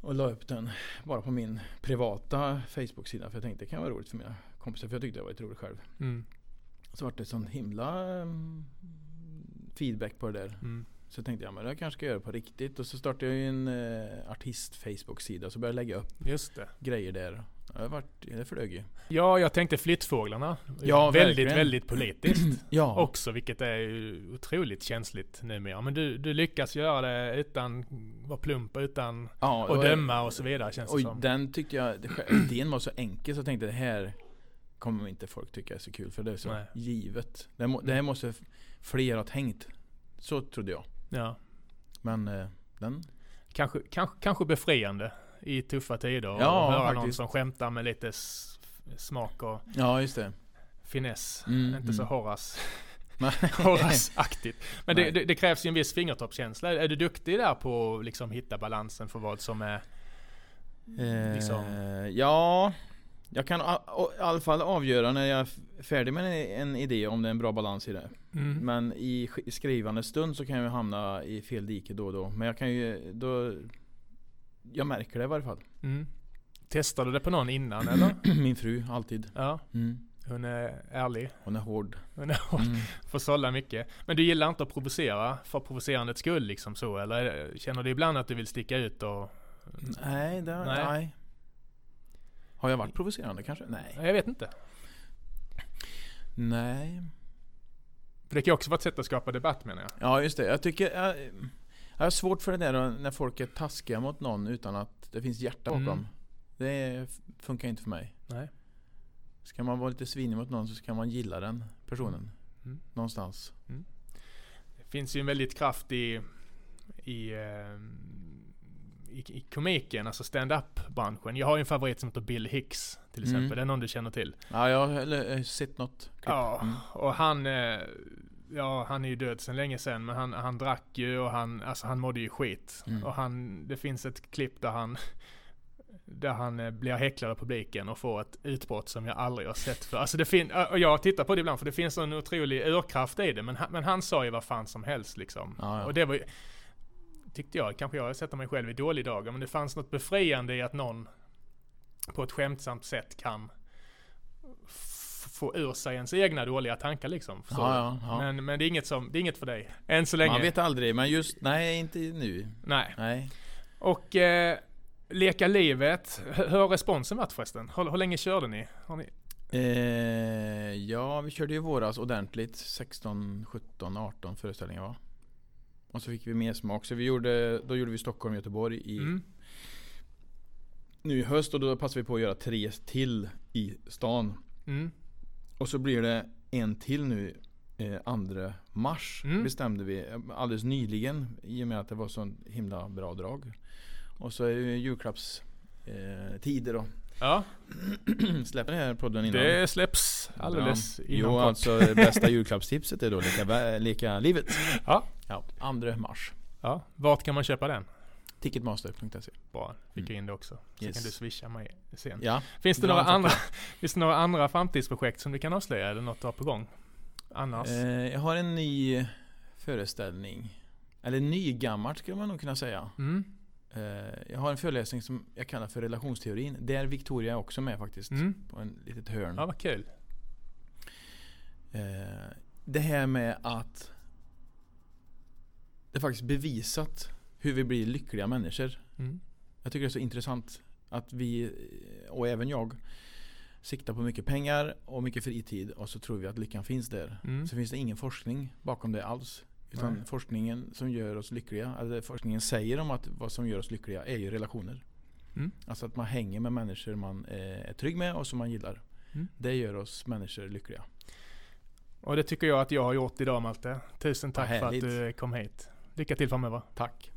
Och la upp den bara på min privata Facebook-sida. För jag tänkte det kan vara roligt för mina kompisar. För jag tyckte det var lite roligt själv. Mm. Så vart det sån himla mm, feedback på det där. Mm. Så tänkte jag men jag kanske ska göra det på riktigt. Och så startade jag en eh, artist Facebook-sida. Så började jag lägga upp Just det. grejer där. Ja, Det, vart, det flög ju. Ja, jag tänkte flyttfåglarna. Ja, väldigt, verkligen. väldigt politiskt Ja, också, vilket är otroligt känsligt numera. Men du, du lyckas göra det utan vara plump, utan ja, att och- döma och så vidare känns det Och som. den tyckte jag, det- idén var så enkel så jag tänkte det här kommer inte folk tycka är så kul för det är så Nej. givet. Det, må, det här måste f- fler ha tänkt. Så trodde jag. Ja. Men eh, den, Kanske, kanske, kanske befriande i tuffa tider. och Ja, höra någon faktiskt. som skämtar med lite smak och ja just det. finess. Mm, Inte så mm. Horace. Nej. Horace-aktigt. Men det, det, det krävs ju en viss fingertoppskänsla. Är du duktig där på att liksom hitta balansen för vad som är... Eh, Liksom. Ja, jag kan i alla fall avgöra när jag är färdig med en, idé om det är en bra balans i det. Mm. Men i sk- skrivande stund så kan jag hamna i fel dike då och då. Men jag kan ju då Jag märker det i varje fall. Mm. Testade du det på någon innan eller? Min fru, alltid. Ja, Mm. hon är ärlig. Hon är hård. Hon, är, hon Mm. får sålla mycket. Men du gillar inte att provocera för provocerandets skull liksom så? Eller känner du ibland att du vill sticka ut och... Nej, det, Nej. nej. Har jag varit provocerande kanske? Nej. Jag vet inte. Nej. För det kan ju också vara ett sätt att skapa debatt menar jag. Ja, just det. Jag tycker... Jag, jag har svårt för det där när folk är taskiga mot någon utan att det finns hjärta bakom. Mm. Det funkar inte för mig. Nej. Ska man vara lite svinig mot någon så ska man gilla den personen. Mm. Någonstans. Det finns ju en väldigt kraft i, i, eh, i, i komiken, alltså stand-up branschen. Jag har ju en favorit som heter Bill Hicks till Mm. exempel. Det är någon du känner till? Ja, jag har eh, sett något klipp. Ja, Mm. och han, eh, ja han är ju död sedan länge sedan men han, han drack ju och han, alltså han mådde ju skit. Mm. Och han, det finns ett klipp där han, där han eh, blir häcklad av publiken och får ett utbrott som jag aldrig har sett för. Alltså det fin- och jag tittar på det ibland för det finns en otrolig urkraft i det. Men han, men han sa ju vad fan som helst liksom. Ja, ja. Och det var ju, tyckte jag, kanske jag sätter mig själv i dålig dagar, men det fanns något befriande i att någon på ett skämtsamt sätt kan få ur sig ens egna dåliga tankar liksom. Ja, ja, ja. Men, men det är inget som, det är inget för dig. Än så länge. Man vet aldrig, men just, nej inte nu. Nej. Nej. Och eh, Leka livet, hur har responsen varit förresten? Hur, hur länge körde ni? Ni? Eh, ja, vi körde ju våras ordentligt. 16, 17, 18 föreställningar va? Och så fick vi mer smak. Så vi gjorde, då gjorde vi Stockholm, Göteborg i, Mm. nu i höst. Och då passade vi på att göra tre till i stan. Mm. Och så blir det en till nu eh, 2 mars Mm. bestämde vi eh, alldeles nyligen i och med att det var så himla bra drag. Och så är det julklappstider eh, då. Ja, Släpper den här podden innan? det släpps alldeles Bra. inom Jo, kort. alltså bästa julklappstipset är då leka, leka livet. Ja. ja. 2 mars. Ja, vart kan man köpa den? Ticketmaster.se Bra, fick jag in det också. Så Yes. kan du swisha mig sen. Ja, Finns det några andra, finns det några andra framtidsprojekt som du kan avslöja eller något du har på gång? Annars? eh, jag har en ny föreställning. Eller ny gammalt skulle man nog kunna säga. Mm. Eh, jag har en föreläsning som jag kallar för relationsteorin. Där Victoria är också med faktiskt. Mm. På en litet hörn. Ja, vad kul. Eh, det här med att det är faktiskt bevisat hur vi blir lyckliga människor. Mm. Jag tycker det är så intressant att vi, och även jag, siktar på mycket pengar och mycket fritid och så tror vi att lyckan finns där. Mm. Så finns det ingen forskning bakom det alls. Utan Nej. forskningen som gör oss lyckliga, eller forskningen säger om att vad som gör oss lyckliga är ju relationer. Mm. Alltså att man hänger med människor man eh, är trygg med och som man gillar. Mm. Det gör oss människor lyckliga. Och det tycker jag att jag har gjort idag Malte. Tusen tack för att du kom hit. Lycka till framöver. Tack!